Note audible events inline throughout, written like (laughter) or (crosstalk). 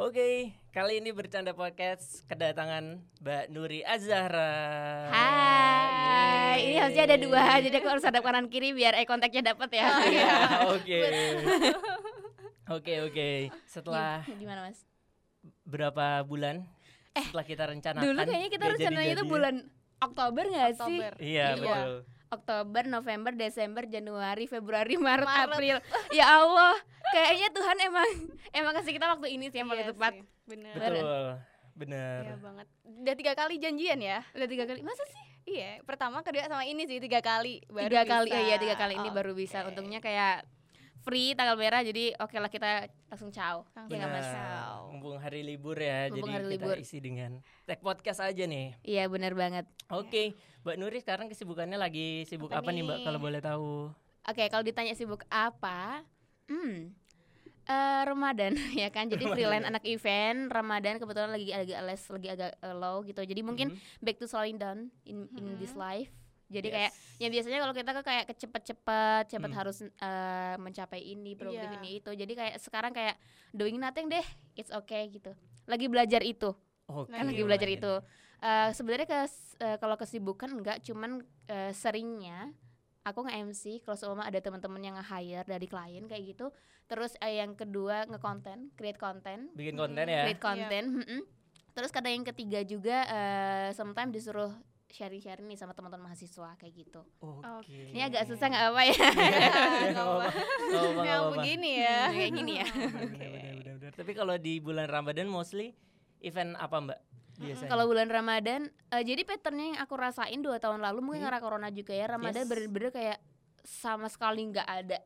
Oke, kali ini bercanda podcast kedatangan Mbak Nuri Azahra. Hai, ini harusnya ada dua, jadi aku harus hadap kanan kiri biar eye contactnya dapat ya. Oh, iya, (laughs) Oke. Oke, oke. Setelah Gim- Gimana mas? berapa bulan setelah kita rencanakan Dulu kayaknya kita rencananya itu bulan Oktober nggak sih? Oktober. Iya, Iya. betul. Oktober, November, Desember, Januari, Februari, Maret, Maret. April. Ya Allah, kayaknya Tuhan emang emang kasih kita waktu ini sih yang paling Iya tepat. sih, Bener. Betul. Benar. Iya banget. Udah tiga kali janjian ya? Udah tiga kali, masa sih? Iya. Pertama, kedua sama ini sih tiga kali. Baru tiga kali, bisa. oh iya tiga kali ini baru bisa. Untungnya kayak free tanggal merah, jadi oke lah kita langsung ciao. Langsung Iya nggak, Mas? ciao. Mumpung hari libur ya, Mumpung jadi hari kita libur. isi dengan tag podcast aja nih. Iya benar banget. Oke, Mbak Nuri sekarang kesibukannya lagi sibuk Apa apa, nih Mbak nih? kalau boleh tahu? Oke, kalau ditanya sibuk apa? Hmm. eh, Ramadan (laughs) ya kan. Jadi Ramadan freelance anak event, Ramadan kebetulan lagi agak les, lagi agak eh, low gitu. Jadi mungkin Mhm. back to slowing down in in this Mhm. life. Jadi Yes. kayak yang biasanya kalau kita ke kayak kecepet-cepet, cepet Hmm. harus eh, mencapai ini, produktif Iya. ini itu. Jadi kayak sekarang kayak doing nothing deh, it's okay gitu. Lagi belajar itu Oke. kan lagi belajar itu Eh, sebenarnya ke eh, kalau kesibukan enggak cuman eh, seringnya aku nge MC kalau seumpama ada teman-teman yang nge-hire dari klien kayak gitu terus eh, yang kedua nge-content create content Bikin konten ya. create content mm-mm. terus kadang yang ketiga juga eh, sometimes disuruh sharing-sharing nih sama teman-teman mahasiswa kayak gitu Oke. ini agak susah nggak apa ya Iya, nggak Nggak apa-apa. Yang begini ya. Kayak gini ya Benar, benar, benar, benar. Tapi kalau di bulan Ramadan mostly event apa Mbak? Biasanya. Kalau bulan Ramadan, eh, jadi patternnya yang aku rasain dua tahun lalu mungkin Hmm. karena corona juga ya. Ramadan Yes. bener-bener kayak sama sekali nggak ada.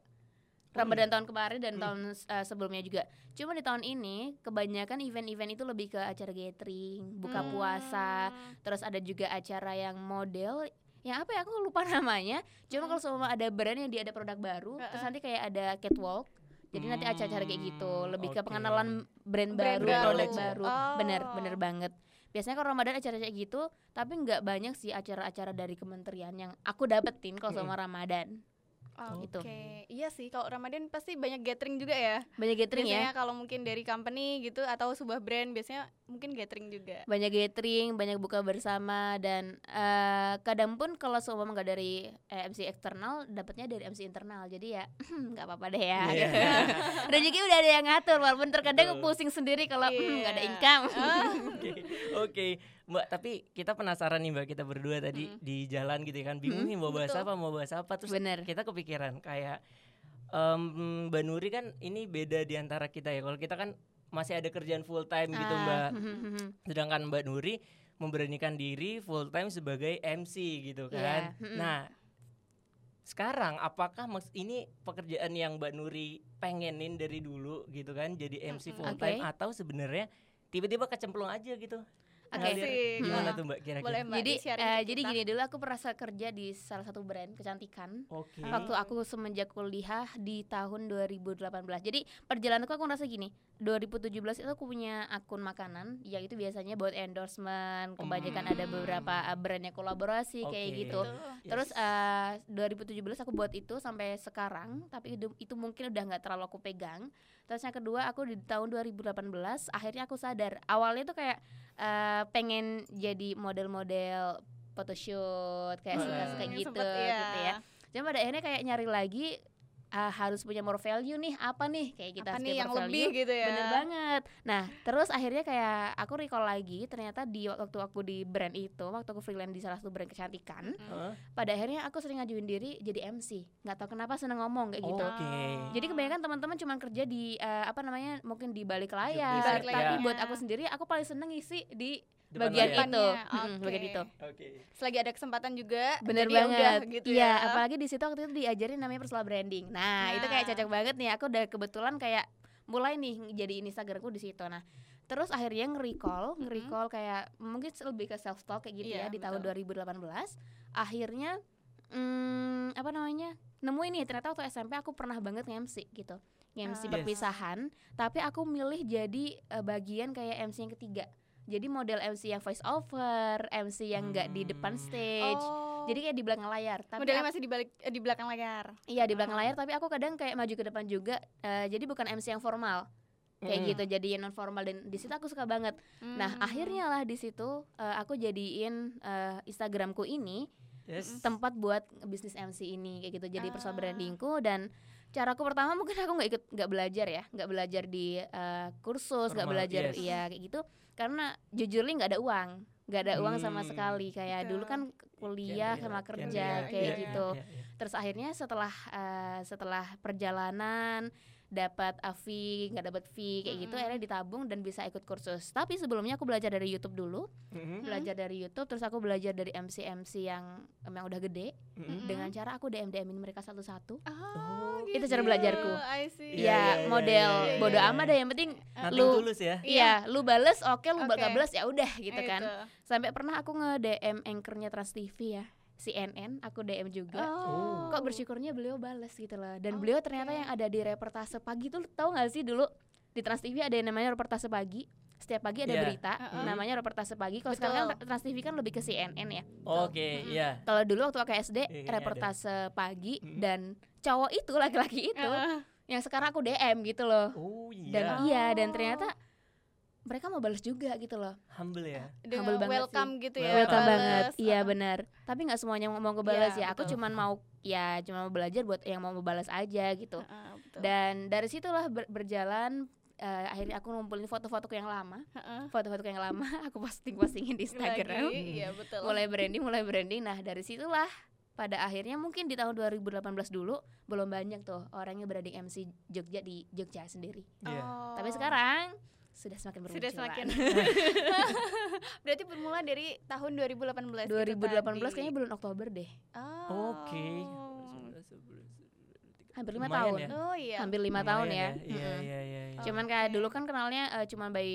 Ramadan tahun kemarin dan Hmm. tahun eh, sebelumnya juga. Cuma di tahun ini kebanyakan event-event itu lebih ke acara gathering, buka Hmm. puasa, terus ada juga acara yang model yang apa ya aku lupa (laughs) namanya. Cuma Hmm. kalau semua ada brand yang dia ada produk baru, terus Heeh. nanti kayak ada catwalk. Jadi nanti acara-acara kayak gitu, Hmm, lebih ke oke. pengenalan brand, Brand baru, baru. produk baru. Oh. Bener, bener banget. Biasanya kalau Ramadan acara kayak gitu, tapi nggak banyak sih acara-acara dari kementerian yang aku dapetin kalau sama Ramadan. Oke. Gitu. Iya sih, kalau Ramadan pasti banyak gathering juga ya. Banyak gathering ya. biasanya kalau mungkin dari company gitu atau sebuah brand biasanya mungkin gathering juga. banyak gathering, banyak buka bersama dan eh, kadang pun kalau seumpama nggak dari eh, MC eksternal, dapatnya dari MC internal. Jadi ya (laughs) nggak apa-apa deh ya. Gitu. (laughs) Rezeki udah ada yang ngatur, walaupun terkadang Betul. pusing sendiri kalau "Hmm, nggak ada Iya. income. (laughs) Oke, oke, Mbak. Tapi kita penasaran nih Mbak, kita berdua tadi Mm. di jalan gitu kan, bingung Mm, nih mau bahas betul. apa, mau bahas apa. Terus Bener. kita kepikiran kayak em, Mbak Nuri kan ini beda di antara kita ya. Kalau kita kan masih ada kerjaan full time gitu Ah, Mbak. hmm, hmm, hmm. Sedangkan Mbak Nuri memberanikan diri full time sebagai MC gitu Iya, kan. mm-mm. Nah, sekarang apakah ini pekerjaan yang Mbak Nuri pengenin dari dulu gitu kan jadi MC full time atau sebenarnya tiba-tiba kecemplung aja gitu? Oke. Asik. Gimana Hmm. tuh Mbak kira-kira? Boleh Mbak Jadi eh, ke jadi gini dulu aku pernah kerja di salah satu brand kecantikan. Oke. waktu aku semenjak kuliah di tahun 2018 jadi perjalananku aku ngerasa gini 2017 itu aku punya akun makanan yang itu biasanya buat endorsement kebanyakan ada beberapa uh, brandnya kolaborasi kayak Oke. gitu. Yes. terus uh, 2017 aku buat itu sampai sekarang tapi itu, itu mungkin udah nggak terlalu aku pegang terus yang kedua aku di tahun 2018 akhirnya aku sadar. Awalnya tuh kayak uh, pengen jadi model-model photoshoot kayak Hmm, suka-suka gitu sempet, iya. gitu ya. Cuma pada akhirnya kayak nyari lagi ah, harus punya more value nih apa nih kayak kita Apa harus nih yang lebih value. gitu ya? Bener banget. Nah terus akhirnya kayak aku recall lagi ternyata di waktu aku di brand itu waktu aku freelance di salah satu brand kecantikan Mm. Hah? pada akhirnya aku sering ngajuin diri jadi MC nggak tahu kenapa seneng ngomong kayak gitu. Oke. Jadi kebanyakan teman-teman cuma kerja di eh, apa namanya mungkin di balik Di layar, balik tapi layarnya. buat aku sendiri aku paling seneng ngisi di Depan bagian layar. itu, Depannya, Mm-mm, bagian itu. Oke. Selagi ada kesempatan juga Bener jadi ya udah banget. gitu Iya, ya. apalagi di situ waktu itu diajarin namanya personal branding. Nah, itu kayak Nah. cocok banget nih. Aku udah kebetulan kayak mulai nih jadi Instagramku di situ. Nah, terus akhirnya nge-recall, nge-recall kayak mungkin lebih ke self talk kayak gitu Iya, ya di tahun betul. 2018. Akhirnya hmm, apa namanya? Nemuin nih ternyata waktu SMP aku pernah banget nge-MC gitu. Nge-MC Ah. perpisahan, tapi aku milih jadi eh, bagian kayak MC yang ketiga. Jadi model MC yang voice over, MC yang enggak di depan Hmm. stage. Oh. Jadi kayak di belakang layar. Tapi modelnya aku- masih di balik eh, di belakang layar. Iya di belakang Ah. layar tapi aku kadang kayak maju ke depan juga eh, jadi bukan MC yang formal kayak gitu jadiin non formal dan di situ aku suka banget nah Hmm. akhirnya lah di situ eh, aku jadiin eh, Instagramku ini Yes. tempat buat bisnis MC ini kayak gitu jadi personal Ah. brandingku dan caraku pertama mungkin aku nggak ikut nggak belajar ya nggak belajar di eh, kursus nggak belajar yes. ya kayak gitu karena jujur li nggak ada uang nggak ada uang sama Hmm. sekali kayak Betul. dulu kan kuliah Kian sama Ria, kerja Ria, kayak iya, gitu iya, iya. terus akhirnya setelah eh, setelah perjalanan dapat a fee nggak dapat fee kayak gitu Mm-mm. akhirnya ditabung dan bisa ikut kursus tapi sebelumnya aku belajar dari YouTube dulu Mhm, belajar dari YouTube terus aku belajar dari MC MC yang yang udah gede. Mm. dengan cara aku DM DMin mereka satu-satu Oh, Oh, itu cara gitu. belajarku. I see. Iya, ya iya, model iya, iya, bodo iya. amat deh yang penting Nothing lu- tulus ya. iya lu bales oke lu Oke. gak bales ya udah gitu Eh, kan itu. sampai pernah aku nge DM anchornya Trans TV ya CNN aku DM juga Oh. kok bersyukurnya beliau bales gitu loh dan beliau ternyata yang ada di reportase pagi tuh tahu nggak sih dulu di Trans TV ada yang namanya reportase pagi setiap pagi ada Iya. berita Heeh. namanya reportase pagi kalau sekarang kan Trans TV kan lebih ke CNN ya Oke, Mm-mm. iya. kalau dulu waktu aku SD Iya, kayaknya ada. reportase pagi Mm. dan cowok itu laki-laki itu Heeh. yang sekarang aku DM gitu loh Oh iya. dan iya dan ternyata mereka mau balas juga gitu loh humble ya. Dengan Humble banget welcome gitu ya. Welcome banget iya benar tapi nggak semuanya mau ke balas Iya, ya aku betul. cuman mau ya cuma mau belajar buat yang mau balas aja gitu Heeh, betul. dan dari situlah ber- berjalan eh, akhirnya aku ngumpulin foto-fotoku yang lama Heeh. foto-fotoku yang lama (laughs) aku posting postingin di Instagram Lagi, Iya betul. mulai branding mulai branding nah dari situlah pada akhirnya mungkin di tahun 2018 dulu belum banyak tuh orang yang branding MC Jogja di Jogja sendiri Iya. Oh. tapi sekarang sudah semakin bermunculan sudah semakin (laughs) Berarti bermula dari tahun 2018 gitu 2018 tadi. kayaknya bulan Oktober deh Oh. Oke. hampir lima tahun ya. Oh iya. hampir lima Lumayan tahun ya Iya, Mm-mm. iya, iya, iya. cuman kayak dulu kan kenalnya eh, cuman by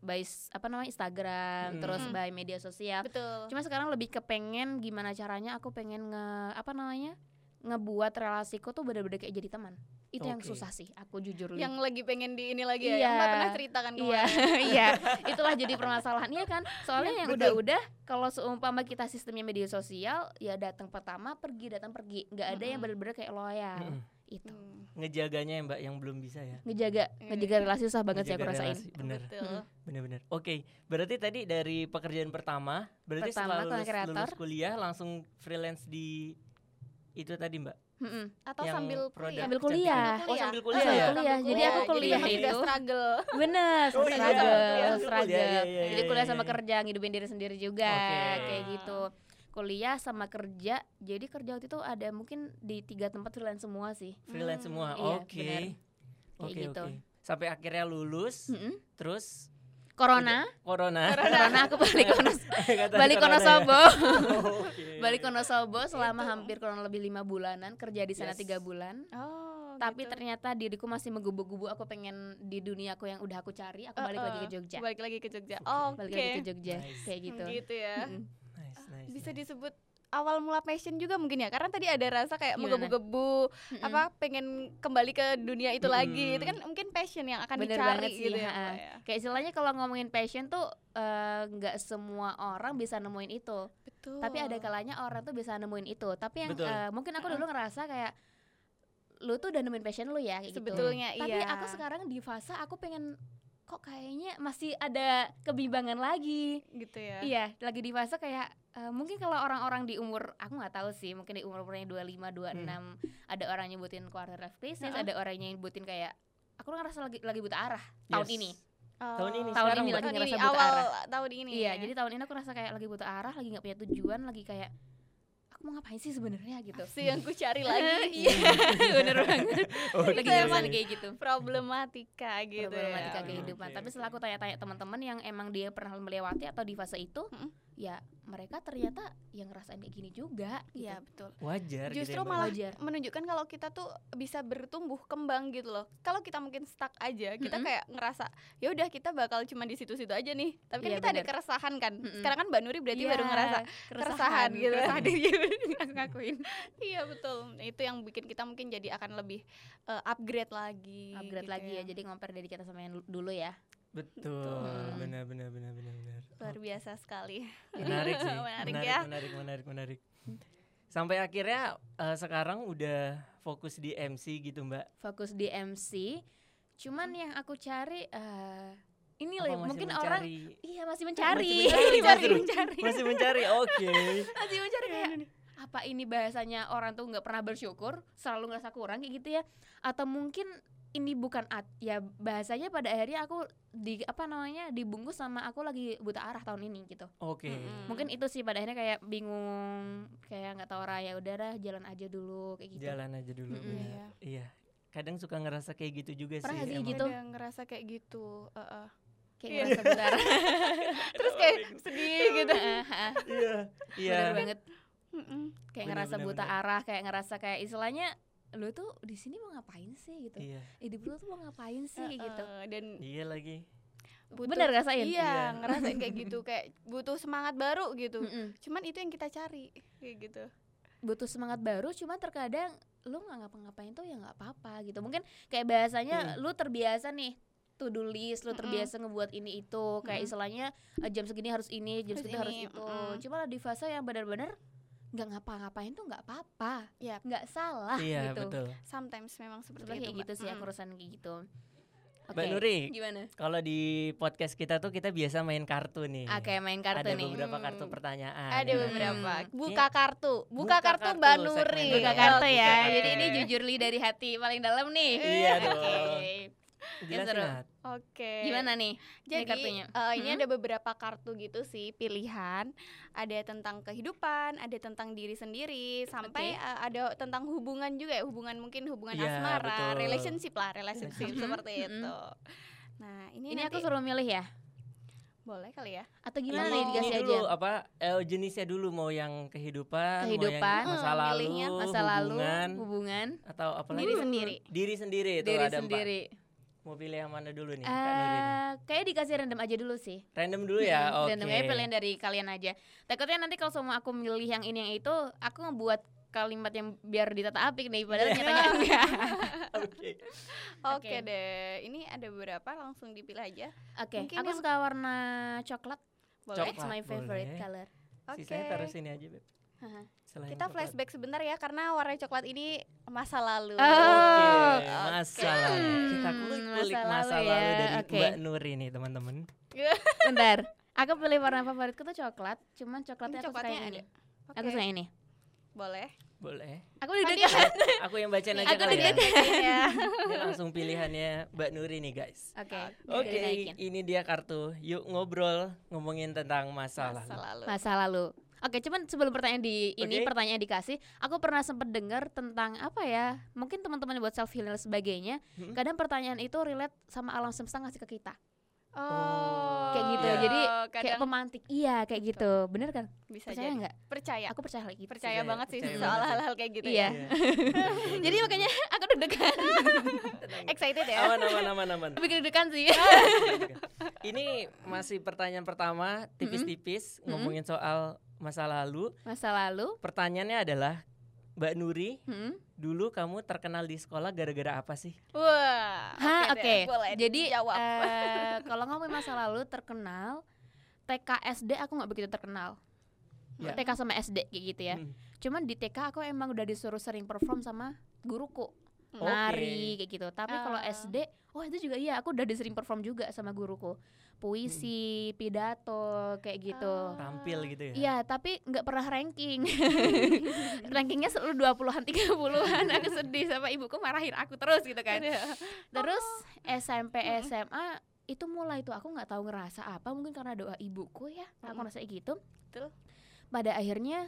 by apa namanya Instagram Mm. terus by media sosial Betul. cuma sekarang lebih kepengen gimana caranya aku pengen nge apa namanya ngebuat relasiku tuh bener-bener kayak jadi teman itu yang Oke. susah sih aku jujur Li. Yang lagi pengen di ini lagi ya. Iya. Yang Mbak pernah ceritakan iya (laughs) iya (laughs) itulah jadi permasalahan iya kan soalnya yang Betul. udah-udah kalau seumpama kita sistemnya media sosial ya datang pertama pergi datang pergi nggak ada yang bener-bener kayak loyal Mm-mm. itu Hmm, Ngejaganya ya Mbak yang belum bisa ya. ngejaga Iya. ngejaga relasi susah banget sih aku rasain relasi, Bener. Betul. Bener-bener. Oke, berarti tadi dari pekerjaan pertama, berarti Pertama, setelah lulus, lulus kuliah langsung freelance di itu tadi Mbak. Mm-mm. Atau yang sambil kuliah. Sambil kuliah. Oh, sambil Oh, kuliah sambil ya. kuliah. Jadi aku kuliah memang itu- udah struggle. Bener, Oh, iya, struggle, kuliah, struggle. kuliah, iya, iya, Jadi iya, kuliah iya, sama iya. kerja, ngidupin diri sendiri juga, Oke. kayak gitu. Kuliah sama kerja, jadi kerja waktu itu ada mungkin di tiga tempat freelance semua sih. Freelance Hmm, semua. iya, Oke. Kayak Oke, gitu. oke. Sampai akhirnya lulus, Mm-mm. terus Corona, corona. corona aku balik kono, (laughs) Kata balik corona ya. Wonosobo, (laughs) Oke. balik Wonosobo selama Itu. hampir kurang lebih lima bulanan kerja di sana Yes. tiga bulan. Oh, Tapi gitu. ternyata diriku masih menggubu-gubu. Aku pengen di duniaku yang udah aku cari. Aku balik lagi ke. Jogja. Balik lagi ke Jogja. Oke. Oke. Balik lagi ke Jogja, Nice. kayak gitu. Gitu ya. Nice, nice, Bisa nice. disebut awal mula passion juga mungkin ya karena tadi ada rasa kayak Gimana? menggebu-gebu Mm-mm. apa pengen kembali ke dunia itu lagi Mm. itu kan mungkin passion yang akan Bener dicari sih, gitu ya, ya. Kayak istilahnya kalau ngomongin passion tuh eh, nggak semua orang bisa nemuin itu. betul Tapi ada kalanya orang tuh bisa nemuin itu. Tapi yang Betul. eh, mungkin aku dulu ngerasa kayak lu tuh udah nemuin passion lu ya kayak gitu. sebetulnya Tapi iya aku sekarang di fase aku pengen kok kayaknya masih ada kebimbangan lagi. gitu ya Iya, lagi di fase kayak eh, mungkin kalau orang-orang di umur aku nggak tahu sih, mungkin di umur umurnya 25, 26 ada orang nyebutin quarter life crisis, Heeh. ada orang yang nyebutin kayak aku ngerasa lagi lagi buta arah tahun Yes. ini. Tahun ini, Oh. Tahun ini Mbak. lagi tahun ngerasa ini buta awal arah. tahun ini Iya, ya. jadi tahun ini aku rasa kayak lagi buta arah, lagi nggak punya tujuan, lagi kayak aku mau ngapain sih sebenarnya gitu. Apa sih yang ku cari (laughs) lagi Iya, (laughs) bener banget. (laughs) Oke. lagi Itu ngerasain emang kayak gitu. problematika gitu problematika ya kehidupan. Oke, Tapi setelah aku tanya-tanya teman-teman yang emang dia pernah melewati atau di fase itu, ya mereka ternyata yang ngerasain kayak gini juga. gitu. Iya betul Wajar gitu Justru ya, Mbak. malah Wajar. menunjukkan kalau kita tuh bisa bertumbuh kembang gitu loh. Kalau kita mungkin stuck aja, kita Mm-mm. kayak ngerasa ya udah kita bakal cuma di situ-situ aja nih. Tapi kan Iya, kita ada bener. keresahan kan. Mm-mm. Sekarang kan Mbak Nuri berarti Iya, baru ngerasa keresahan gitu. keresahan diri (laughs) aku ngakuin iya betul. Itu yang bikin kita mungkin jadi akan lebih eh, upgrade lagi. upgrade gitu lagi ya. jadi compare diri kita sama yang dulu ya Betul. Betul. Benar benar benar benar benar. Luar biasa sekali. Menarik sih. (laughs) Menarik menarik, ya. menarik, menarik, menarik. Sampai akhirnya eh, sekarang udah fokus di MC gitu, Mbak. fokus di MC Cuman yang aku cari eh ini loh masih mungkin orang mencari- iya masih mencari, mencari, (laughs) masih mencari, masih mencari. Oke. masih mencari kayak apa ini bahasanya orang tuh nggak pernah bersyukur, selalu ngerasa kurang kayak gitu ya? Atau mungkin ini bukan at ya bahasanya pada akhirnya aku di apa namanya dibungkus sama aku lagi buta arah tahun ini gitu. Oke. Mm-mm. Mungkin itu sih pada akhirnya kayak bingung, kayak nggak tahu arah ya udah dah jalan aja dulu kayak gitu. Jalan aja dulu. Benar. Iya. Iya. Kadang suka ngerasa kayak gitu juga Pernah sih. emang. gitu? Ada ngerasa kayak gitu. Heeh. Kayak Iya. ngerasa buta arah. (laughs) Terus kayak sedih gitu. Iya. Iya. Bener banget. Kayak Bener, ngerasa bener, buta bener. arah, kayak ngerasa kayak istilahnya lu tuh di sini mau ngapain sih gitu. Iya. Hidup lu tuh mau ngapain sih kayak gitu. Heeh, Dan Iya lagi. butuh, Bener ngerasain? Iya, Iya. ngerasain kayak gitu kayak butuh semangat baru gitu. Mm-mm. Cuman itu yang kita cari kayak gitu. butuh semangat baru cuma terkadang lu nggak ngapa-ngapain tuh ya nggak apa-apa gitu mungkin kayak bahasanya Hmm. lu terbiasa nih to do list lu Mm-mm. terbiasa ngebuat ini itu kayak Mm-mm. istilahnya eh, jam segini harus ini jam segini harus ini, itu mm-mm. cuma di fase yang benar-benar nggak ngapa-ngapain tuh nggak apa-apa Iya. nggak salah iya, gitu betul. Sometimes memang seperti Sebenarnya itu. kayak gitu Mbak. sih aku Mm-mm. urusan kayak gitu Mbak Oke, Nuri, gimana kalau di podcast kita tuh kita biasa main kartu nih. oke main kartu Ada nih beberapa Hmm. kartu pertanyaan. Ada ya beberapa. Hmm. Buka kartu. Buka, Buka kartu kartu, Mbak Nuri. buka Iya, kartu buka ya kartu. jadi ini jujurly dari hati paling dalam nih Iya (laughs) dong. Jelasin seru. Oke. gimana nih Jadi kartunya? eh, ini Hmm? ada beberapa kartu gitu sih pilihan. Ada tentang kehidupan, ada tentang diri sendiri, sampai Oke. eh, ada tentang hubungan juga ya, hubungan mungkin hubungan Iya, asmara, betul. relationship lah, relationship seperti Mm-mm. itu. Nah, ini, ini nanti aku suruh milih ya boleh kali ya? atau gimana ini, nih ini dikasih aja dulu apa eh, jenisnya dulu mau yang kehidupan, Kehidupan, mau yang masa hmm, lalu, masa lalu hubungan, hubungan atau apa Diri lagi? sendiri. Diri sendiri itu diri ada sendiri empat. Mau pilih yang mana dulu nih, Kak Nuri nih? eh kayak dikasih random aja dulu sih Random dulu ya, oke. random aja pilihan dari kalian aja takutnya nanti kalau semua aku milih yang ini yang itu aku ngebuat kalimat yang biar ditata apik nih padahal Iya. nyatanya enggak (laughs) (laughs) Oke. Oke deh. Ini ada beberapa langsung dipilih aja. oke Mungkin aku yang- suka warna coklat Boleh? it's my favorite boleh. color Oke. Sisanya taruh sini aja, Beb. Selain Kita coklat. flashback sebentar ya karena warna coklat ini masa lalu. Oh, Oke, oke. masa masa masa, lalu lalu, ya, dari oke. Mbak Nuri nih, teman-teman. (laughs) bentar aku pilih warna favoritku tuh coklat cuman coklatnya Ini aku suka coklatnya yang ini ada. aku suka yang ini Boleh. Boleh. aku udah dekat (laughs) Aku yang bacain aja Aku kali ya. deg-degan. ya. Ini langsung pilihannya Mbak Nuri nih, guys. oke Oke, dinaikin. ini dia kartu. Yuk ngobrol ngomongin tentang masa, Masa lalu. lalu. masa lalu. Oke, cuman sebelum pertanyaan di ini Oke. pertanyaan dikasih, aku pernah sempat dengar tentang apa ya? Mungkin teman-teman buat self healing dan sebagainya, Hmm. kadang pertanyaan itu relate sama alam semesta ngasih ke kita. Oh. Kayak gitu. Iya. Jadi kayak kadang pemantik. Iya, kayak gitu. Bener kan? bisa Percaya jadi. nggak? Percaya. Aku percaya hal gitu. percaya Percaya, banget sih percaya soal hal-hal kayak gitu Iya. ya. (laughs) Jadi makanya aku deg-degan. (laughs) Excited ya. aman, aman, aman, aman. Lebih deg-degan sih. ini masih pertanyaan pertama, tipis-tipis ngomongin soal masa lalu. Masa lalu, Pertanyaannya adalah, Mbak Nuri, hmm. dulu kamu terkenal di sekolah gara-gara apa sih? Wah. Oke. Boleh Jadi jawab. eh, (laughs) kalau ngomongin masa lalu terkenal TK SD aku nggak begitu terkenal. Ya. TK sama SD kayak gitu ya. Hmm. Cuman di TK aku emang udah disuruh sering perform sama guruku. Hmm. Nari kayak gitu. Tapi kalau Ah. SD, oh itu juga iya aku udah disering perform juga sama guruku. Puisi, pidato kayak gitu. Ah. Tampil gitu ya? Iya, tapi nggak pernah ranking. (laughs) Rankingnya selalu 20-an, 30-an. Aku sedih sama ibuku marahin aku terus gitu kan. Terus SMP Mm-mm. SMA itu mulai tuh aku nggak tahu ngerasa apa mungkin karena doa ibuku ya aku Mm-mm. ngerasa gitu Betul. pada akhirnya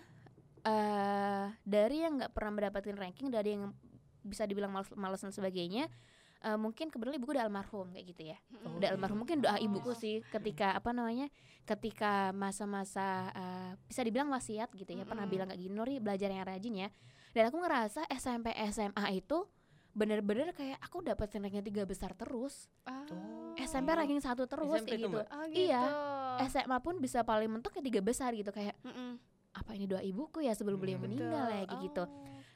eh dari yang nggak pernah mendapatkan ranking dari yang bisa dibilang males, males dan sebagainya eh, mungkin kebetulan ibuku udah almarhum kayak gitu ya Mm-mm. udah almarhum mungkin doa Oh. ibuku sih ketika apa namanya ketika masa-masa eh, bisa dibilang wasiat gitu ya pernah bilang kayak gini Nuri belajar yang rajin ya dan aku ngerasa SMP SMA itu bener-bener kayak aku dapetin ranking tiga besar terus Ah. SMP ranking satu terus SMP gitu? Oh, Iya. gitu. SMA pun bisa paling mentok ya tiga besar gitu kayak Mm-mm. apa ini doa ibuku ya sebelum beliau Hmm. meninggal ya kayak gitu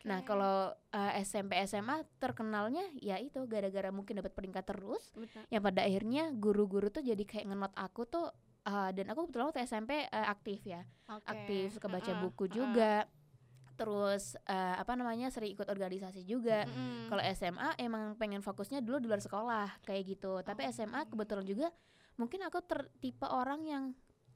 Oh, nah kalau eh, SMP SMA terkenalnya ya itu gara-gara mungkin dapat peringkat terus Betul. yang pada akhirnya guru-guru tuh jadi kayak ngenot aku tuh eh, dan aku kebetulan waktu SMP eh, aktif ya Oke. aktif suka baca Mm-mm. buku Mm-mm. juga terus eh, apa namanya sering ikut organisasi juga Mm-mm. kalau SMA emang pengen fokusnya dulu di luar sekolah kayak gitu tapi SMA kebetulan juga mungkin aku ter- tipe orang yang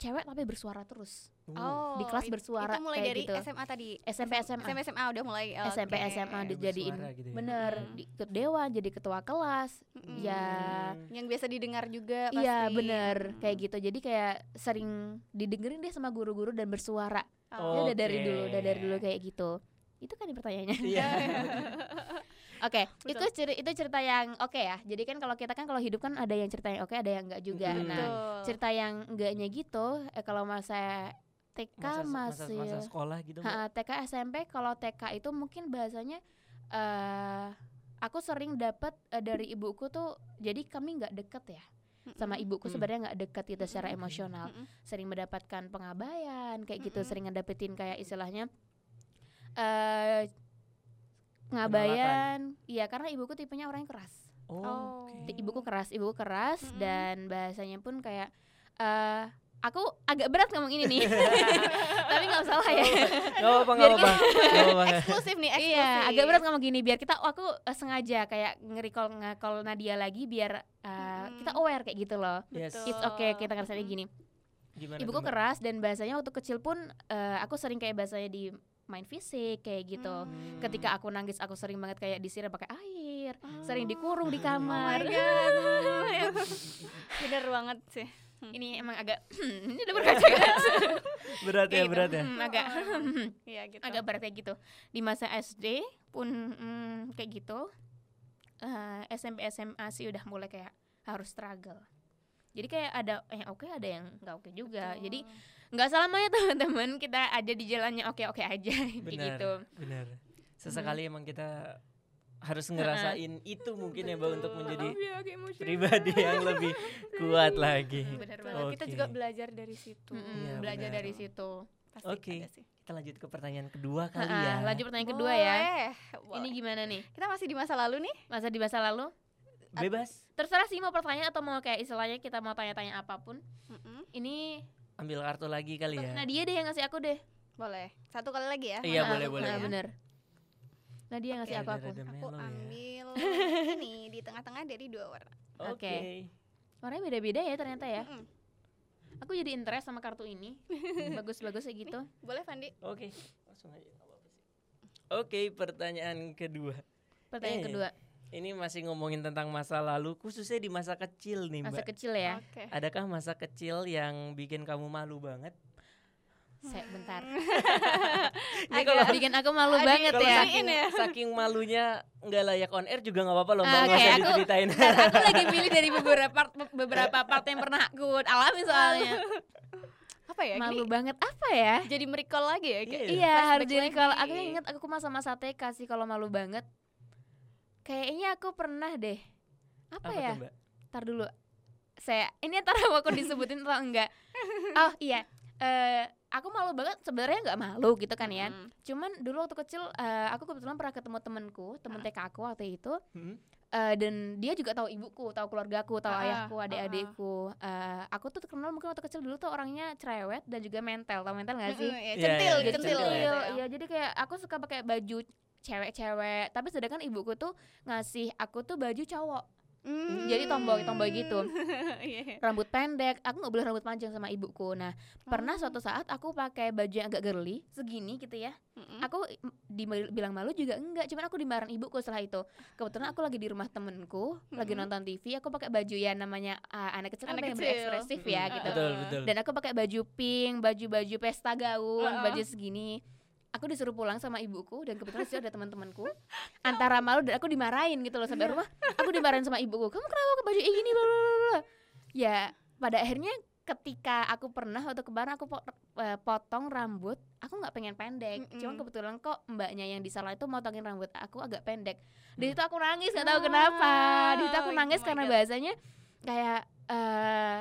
cewek tapi bersuara terus oh, di kelas bersuara itu mulai kayak dari gitu. SMA tadi SMP SMA SMP SMA udah mulai SMP oke. SMA dijadiin gitu ya. bener Mm. di, ikut dewan jadi ketua kelas Mm-mm. ya Hmm. yang biasa didengar juga pasti iya bener Mm. kayak gitu jadi kayak sering didengerin deh sama guru-guru dan bersuara Oh. Ya udah dari dulu udah dari dulu kayak gitu itu kan pertanyaannya Iya. (laughs) Oke, Betul. itu ceri- itu cerita yang oke ya. Jadi kan kalau kita kan kalau hidup kan ada yang cerita yang oke, ada yang enggak juga. Mm. Nah, cerita yang enggaknya gitu, eh, kalau masa TK masa, masa, masih masa sekolah gitu? Ha, TK SMP kalau TK itu mungkin bahasanya eh aku sering dapat eh, dari ibuku tuh jadi kami nggak deket ya sama ibuku Hmm. sebenarnya nggak deket gitu secara emosional. Sering mendapatkan pengabaian kayak gitu sering ngedapetin kayak istilahnya eh ngabayan. Iya karena ibuku tipenya orang yang keras. Oh. Ti- ibuku keras ibuku keras dan bahasanya pun kayak eh aku agak berat ngomong ini nih (laughs) tapi nggak salah ya Gak apa-apa, gak apa-apa. Gak apa-apa. eksklusif nih eksklusif Iya, agak berat ngomong gini biar kita oh, aku eh, sengaja kayak nge-recall nge-call Nadia lagi biar uh, Mm-mm. kita aware kayak gitu loh. Yes. It's okay kita ngerasain Mm-mm. gini. Gimana Ibuku Mbak? keras dan bahasanya waktu kecil pun eh, aku sering kayak bahasanya di main fisik kayak gitu. Hmm. Ketika aku nangis aku sering banget kayak disiram pakai air, Oh. sering dikurung di Oh kamar. my god. (laughs) Bener banget sih. Ini emang agak (clears throat) ini udah berkaca-kaca. (laughs) Berat ya, gitu. berat ya. Hmm, agak (clears throat) Iya gitu. agak berat kayak gitu di masa SD pun mm, kayak gitu Eh, SMP SMA sih udah mulai kayak harus struggle jadi kayak ada yang oke ada yang nggak oke juga Betul. jadi nggak selamanya (laughs) teman-teman kita ada di jalannya oke oke aja kayak (laughs) Benar. gitu Benar. Sesekali emang kita harus ngerasain itu mungkin ya Mbak untuk menjadi pribadi yang lebih (laughs) kuat lagi. Benar Betul. banget. Kita Oke. juga belajar dari situ. Mm-mm, Iya, belajar benar. dari situ Pasti Oke. sih. Kita lanjut ke pertanyaan kedua kali Ha-ha, ya. lanjut pertanyaan kedua ya Boleh, boleh. ini gimana nih kita masih di masa lalu nih. masa di masa lalu Bebas. terserah sih mau pertanyaan atau mau kayak istilahnya kita mau tanya-tanya apa pun Mm-mm. ini Ambil kartu lagi kali ya. Nadia deh yang ngasih aku deh Boleh. Satu kali lagi ya. Iya, Ah, boleh, boleh. ya. bener Nadia yang ngasih aku aku Aku melo ya. ambil (laughs) ini di tengah-tengah dari dua warna. Oke. Oke. warnanya beda-beda ya ternyata ya Mm-mm. aku jadi interest sama kartu ini (laughs) bagus-bagus kayak gitu Boleh Fandi? Oke. Langsung aja. Oke, pertanyaan kedua. pertanyaan Eh, kedua Ini masih ngomongin tentang masa lalu, khususnya di masa kecil nih, masa Mbak. kecil ya Oke. Adakah masa kecil yang bikin kamu malu banget? Saya bentar (laughs) Ini kalau bikin aku malu Adi, banget ya saking, ya. saking malunya nggak layak on air juga nggak apa-apa loh, Mbak. Ah, usah aku- diceritain. Aku lagi (laughs) milih dari beberapa part beberapa part yang pernah aku alami soalnya Apa ya? malu Ini banget apa ya jadi merecall lagi ya? Kayak Iya. harus jadi kalau aku ingat aku masa-masa TK sih kalau malu banget kayaknya aku pernah deh apa, Apa ya tuh, Mbak? Ntar dulu saya ini antara mau (laughs) aku disebutin atau enggak oh iya eh aku malu banget sebenarnya nggak malu gitu kan ya. Mm. cuman dulu waktu kecil eh, aku kebetulan pernah ketemu temenku temen Ah. TK aku waktu itu. Hmm? eh, dan dia juga tahu ibuku tahu keluargaku tahu Ah, ayahku ah, adik-adikku. Eh, aku tuh terkenal mungkin waktu kecil dulu tuh orangnya cerewet dan juga mental tahu mental nggak sih? Ya, Iya, Centil, centil, gitu iya jadi kayak aku suka pakai baju cewek-cewek tapi sedangkan ibuku tuh ngasih aku tuh baju cowok Mm. jadi tomboy tomboy gitu (laughs) iya. rambut pendek aku nggak boleh rambut panjang sama ibuku nah pernah Oh. suatu saat aku pakai baju yang agak girly segini gitu ya Mm-mm. aku dibilang malu juga enggak cuman aku dimarahin ibuku setelah itu kebetulan aku lagi di rumah temenku lagi Mm-mm. nonton TV aku pakai baju ya namanya ah, anak kecil kan Anak kecil. berekspresif ya Mm-mm. gitu Betul, betul. dan aku pakai baju pink baju baju pesta gaun Uh-uh. baju segini aku disuruh pulang sama ibuku dan kebetulan situ ada teman-temanku. Antara malu dan aku dimarahin gitu loh sampai rumah. Aku dimarahin sama ibuku. Kamu kenapa pakai baju ini bla bla bla, bla. Ya pada akhirnya ketika aku pernah waktu kemarin aku eh, potong rambut. Aku nggak pengen pendek. Mm-mm. cuman kebetulan kok mbaknya yang di salon itu motongin rambut aku agak pendek. Di Hmm. situ aku nangis nggak tahu kenapa. Di situ aku Oh nangis my karena God. bahasanya kayak eh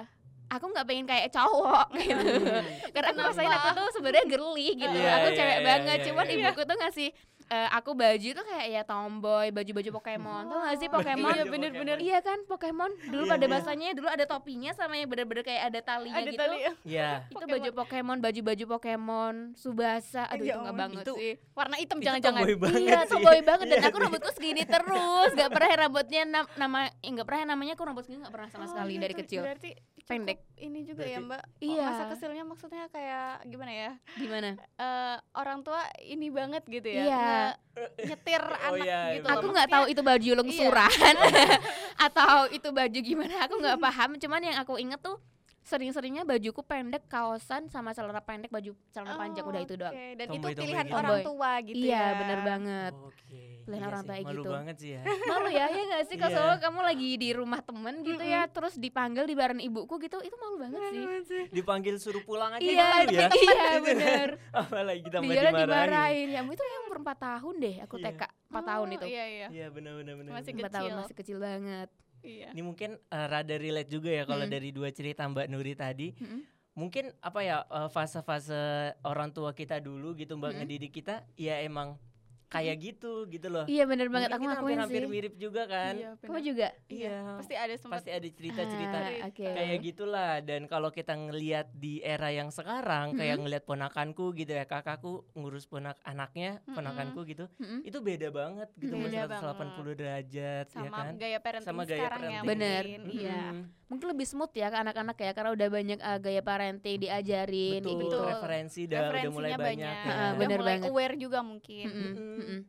aku nggak pengen kayak cowok gitu Hmm. karena aku rasain aku tuh sebenarnya girly gitu Iya, aku iya, cewek iya, banget iya, cuman iya. ibuku tuh ngasih eh, aku baju tuh kayak ya tomboy baju-baju Pokemon tuh gak sih Pokemon Iya, bener-bener. iya kan Pokemon dulu Iya, pada iya. masanya dulu ada topinya sama yang bener-bener kayak ada talinya Ada gitu tali Iya. itu baju Pokemon baju-baju Pokemon Subasa aduh Ya itu nggak banget itu- sih warna hitam jangan-jangan. tomboy banget iya sih. tuh boy banget dan Iya aku sih. (laughs) rambutku segini terus nggak pernah rambutnya nam- nama eh, nggak pernah namanya aku rambut segini nggak pernah sama Oh, sekali gitu. dari kecil Berarti Pendek. Ini juga ya, Berarti- Mbak. Iya. Masa kecilnya maksudnya kayak gimana ya? gimana Eh, orang tua ini banget gitu ya. Iya. nge- nyetir Oh, anak iya, gitu. iya, aku nggak tahu itu baju lungsuran (laughs) atau itu baju gimana aku nggak paham cuman yang aku inget tuh sering-seringnya bajuku pendek kaosan sama celana pendek baju celana panjang udah itu doang Oke, Dan Tomboy-tomboy itu pilihan gitu. orang Tomboy. tua gitu iya ya. bener banget Oke. Pilihan Iya orang tua kayak Malu gitu. banget sih ya. (laughs) malu ya ya nggak sih kalau Iya. selalu kamu lagi di rumah temen gitu ya terus dipanggil di bareng ibuku gitu itu malu banget sih Dipanggil suruh pulang aja iya malu ya. iya bener (laughs) Apalagi tambah dia dimarahin. dimarahin ya itu yang umur 4 tahun deh aku Iya. TK 4 tahun Oh, itu Iya, iya. Iya benar benar benar. Masih benar. 4 tahun kecil. masih kecil banget Iya. Ini mungkin eh, rada relate juga ya kalau Mm. dari dua cerita Mbak Nuri tadi. Mm-mm. Mungkin apa ya eh, fase-fase orang tua kita dulu gitu Mbak Mm. ngedidik kita ya emang kayak gitu gitu loh. iya bener banget Mungkin aku ngakuin hampir-hampir sih mirip juga kan. Iya, kamu benar. juga Iya. Pasti ada sempat Pasti ada cerita-cerita Ah, oke kayak gitulah dan kalau kita ngelihat di era yang sekarang kayak Mm-mm. ngelihat ponakanku gitu ya kakakku ngurus ponak anaknya Mm-mm. ponakanku gitu Mm-mm. itu beda banget gitu banget. 180 derajat ya sama kan gaya parenting Sama gaya sekarang ya parenting. Bener, mungkin. Mm-mm. Iya. mungkin lebih smooth ya ke anak-anak ya karena udah banyak uh, gaya parenting diajarin betul, gitu Betul. referensi udah udah mulai banyak, banyak. ya. Ah, Udah bener mulai banget. aware juga mungkin. Mm-mm, Mm-mm. Mm-mm.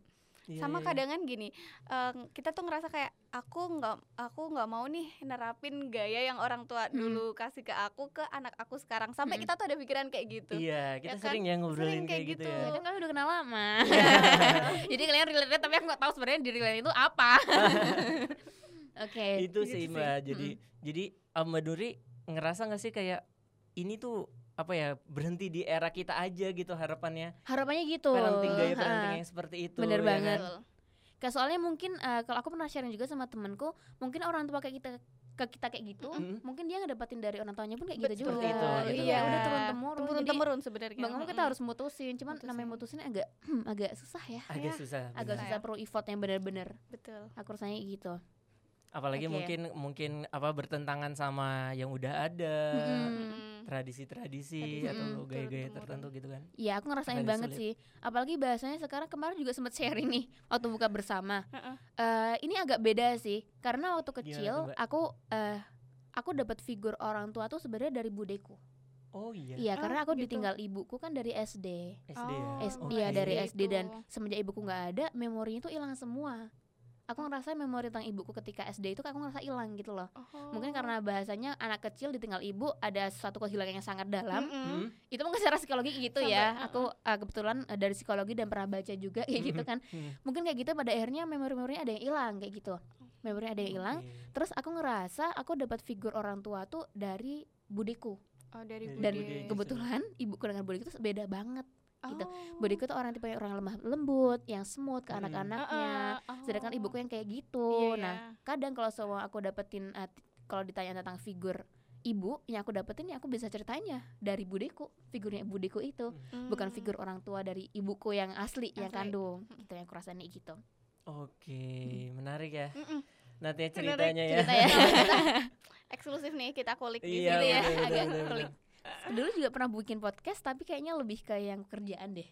Iya, sama iya. kadangan gini eh, kita tuh ngerasa kayak aku nggak aku nggak mau nih nerapin gaya yang orang tua Mm. dulu kasih ke aku ke anak aku sekarang sampai Mm. kita tuh ada pikiran kayak gitu iya kita kan? sering ya ngobrolin Sering kayak, kayak gitu, gitu. ya Ya kan kalian udah kenal lama (laughs) jadi kalian relate tapi aku nggak tahu sebenarnya di relate itu apa (laughs) oke itu gitu sih mbak jadi jadi uh, Mbak Nuri ngerasa nggak sih kayak ini tuh apa ya berhenti di era kita aja gitu harapannya harapannya gitu parenting gaya Ha. parenting yang seperti itu Bener ya banget. kan? Kayak soalnya mungkin uh, kalau aku pernah sharing juga sama temenku mungkin orang tua kayak kita ke kita kayak gitu Mm-mm. mungkin dia ngedapatin dari orang tuanya pun kayak gitu Betul. juga itu, Itu gitu. ya Iya. udah turun temurun temurun jadi temurun sebenarnya bang kita Mm-mm. harus mutusin cuman Mutusin. namanya mutusin agak hmm, (clears throat) agak susah ya agak Ya, susah agak bener. susah perlu effort yang benar-benar betul aku rasanya gitu apalagi Oke. mungkin mungkin apa bertentangan sama yang udah ada Mm-mm. Tradisi-tradisi Tradisi, atau mm, gaya-gaya tertentu gitu kan? Iya aku ngerasain banget sulit. sih. Apalagi bahasanya sekarang kemarin juga sempat sharing nih Waktu buka bersama. Heeh. Eh, Ini agak beda sih Karena waktu Gimana kecil Mbak? Aku eh Aku dapat figur orang tua tuh sebenarnya dari budeku. Oh iya? Iya Oh, karena aku gitu. ditinggal ibuku kan dari SD SD ya? Oh, S- Oh, Iya dari SD gitu. dan semenjak ibuku nggak ada Memorinya tuh hilang semua Aku ngerasa memori tentang ibuku ketika SD itu aku ngerasa hilang gitu loh Oh. Mungkin karena bahasanya anak kecil ditinggal ibu Ada suatu kehilangan yang sangat dalam Mm-mm. Hmm? itu mungkin secara psikologi gitu Sampai, ya uh-uh. aku uh, kebetulan uh, dari psikologi dan pernah baca juga kayak gitu kan Hmm. mungkin kayak gitu pada akhirnya memori-memorinya ada yang hilang kayak gitu memorinya ada yang hilang Oke. terus aku ngerasa aku dapat figur orang tua tuh dari budiku oh dari Dari dan kebetulan ibuku dengan budiku tuh beda banget gitu. Oh. budiku tuh orang tipe orang lemah lembut yang smooth ke Hmm. anak-anaknya Heeh, sedangkan oh. ibuku yang kayak gitu Iya, nah iya. kadang kalau semua aku dapetin uh, kalau ditanya tentang figur ibu yang aku dapetin ya aku bisa ceritain ya dari budiku figurnya budiku itu bukan Mm. figur orang tua dari ibuku yang asli, yang Asli. kandung gitu yang aku rasain kayak gitu oke menarik ya Mm-mm. nanti ya Menarik ceritanya ya cerita ya (laughs) eksklusif nih kita kulik di iya sini ya betul, agak betul, kulik. betul. Dulu juga pernah bikin podcast tapi kayaknya lebih ke yang kerjaan deh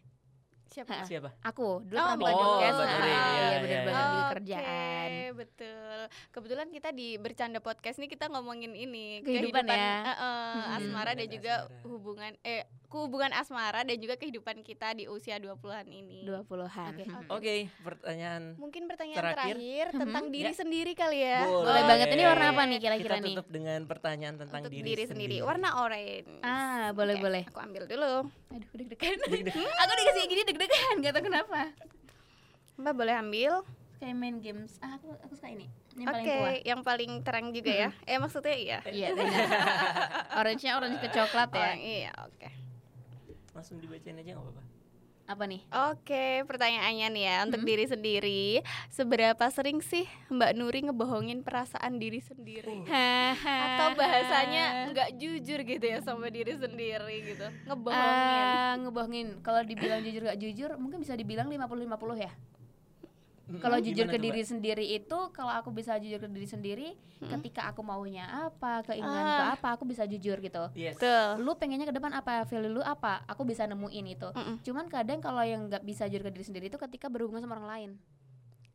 siapa siapa aku dulu Oh, pernah bikin Mbak podcast Nuri, iya iya, bener iya, banget iya. di Oke, kerjaan betul. Kebetulan kita di bercanda podcast nih kita ngomongin ini Kehidupan ya. eh, eh, Hmm. asmara dan Hubungan juga asmara. hubungan eh hubungan asmara dan juga kehidupan kita di usia 20-an ini. 20-an Oke, Hmm. oke. oke pertanyaan Mungkin pertanyaan Terakhir. terakhir, Mhm. tentang diri Ya. sendiri kali ya. boleh banget ini warna apa nih kita kira-kira nih tutup dengan pertanyaan tentang Untuk diri, sendiri. Warna orange. ah boleh Oke, boleh Aku ambil dulu. aduh deg-degan Deg-degan. (laughs) aku dikasih gini deg-degan gak tau kenapa Mbak boleh ambil. kayak main games ah aku aku suka ini yang Oke, paling tua yang paling terang juga ya. Eh maksudnya iya. iya (laughs) orange nya orange ke coklat ya Oh, iya, oke. Langsung dibacain aja nggak apa-apa Apa nih? Oke, pertanyaannya nih ya untuk diri sendiri, seberapa sering sih Mbak Nuri ngebohongin perasaan diri sendiri? Atau bahasanya nggak jujur gitu ya sama diri sendiri gitu, ngebohongin. Eh, ngebohongin. Kalau dibilang jujur gak jujur, mungkin bisa dibilang 50-50 ya. Kalau Hmm, jujur ke tuh, diri Mbak? sendiri itu, kalau aku bisa jujur ke diri sendiri, Mm-mm. ketika aku maunya apa, keinginanku Ah. apa, aku bisa jujur gitu. Yes. Betul. Lu pengennya ke depan apa, value lu apa, aku bisa nemuin itu. Mm-mm. Cuman kadang kalau yang nggak bisa jujur ke diri sendiri itu ketika berhubungan sama orang lain.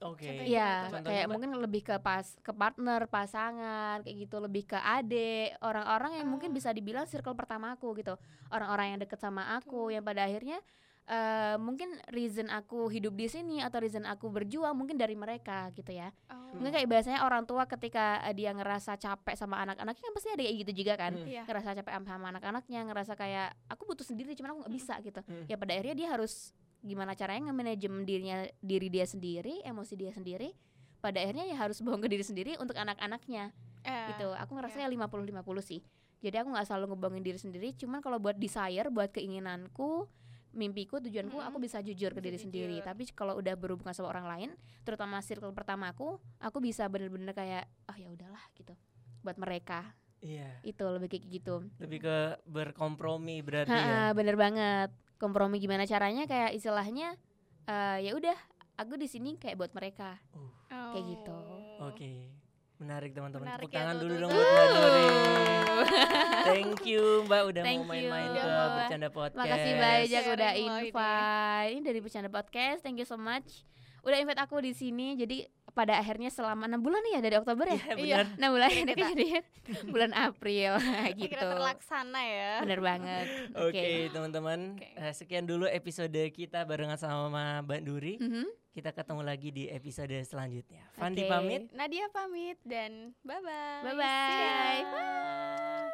Oke. Contohnya Iya, tuh? Contohnya, kayak Mbak? mungkin lebih ke pas ke partner, pasangan, kayak gitu, lebih ke adik, orang-orang yang mungkin Ah. bisa dibilang circle pertama aku gitu. Orang-orang yang deket sama aku yang pada akhirnya eh mungkin reason aku hidup di sini atau reason aku berjuang mungkin dari mereka gitu ya. Oh. Mungkin kayak biasanya orang tua ketika eh, dia ngerasa capek sama anak-anaknya kan pasti ada kayak gitu juga kan. Hmm. Iya. Ngerasa capek sama- anak-anaknya, ngerasa kayak aku butuh sendiri cuman aku nggak bisa gitu. Hmm. Ya pada akhirnya dia harus gimana caranya nge-manajem dirinya diri dia sendiri, emosi dia sendiri. Pada akhirnya ya harus bohong ke diri sendiri untuk anak-anaknya Eh, gitu. Aku ngerasa iya. ya 50-50 sih. Jadi aku nggak selalu ngebohongin diri sendiri, cuman kalau buat desire, buat keinginanku, mimpiku, tujuanku, Mm-mm. aku bisa jujur ke Bisa diri sendiri. jujur. Tapi kalau udah berhubungan sama orang lain, terutama circle pertamaku, aku bisa bener-bener kayak, oh ya udahlah gitu. Buat mereka Iya. itu lebih kayak gitu. Lebih ke berkompromi berarti ya. Ha-ha, bener banget. Kompromi gimana caranya? Kayak istilahnya, eh, ya udah, aku di sini kayak buat mereka. kayak gitu. Oh. Oke. Menarik teman-teman. Tepuk ya, tangan tuh, dulu tuh, dong buat Mbak Nuri. (laughs) Thank you Mbak udah Thank mau main-main ke bercanda podcast. Makasih banyak Sharing udah invite. Ini dari Bercanda Podcast. Thank you so much. Udah invite aku di sini. Jadi pada akhirnya selama enam bulan ya dari Oktober ya. Iya Iya. benar. Enam bulan ini jadi (laughs) bulan April (laughs) gitu. Akhirnya terlaksana ya. Bener banget. Oke teman-teman, Oke. Eh, sekian dulu episode kita barengan sama Mbak Duri. Mhm. Kita ketemu lagi di episode selanjutnya. Fandi Oke. pamit. Nadia pamit dan bye bye. Bye bye.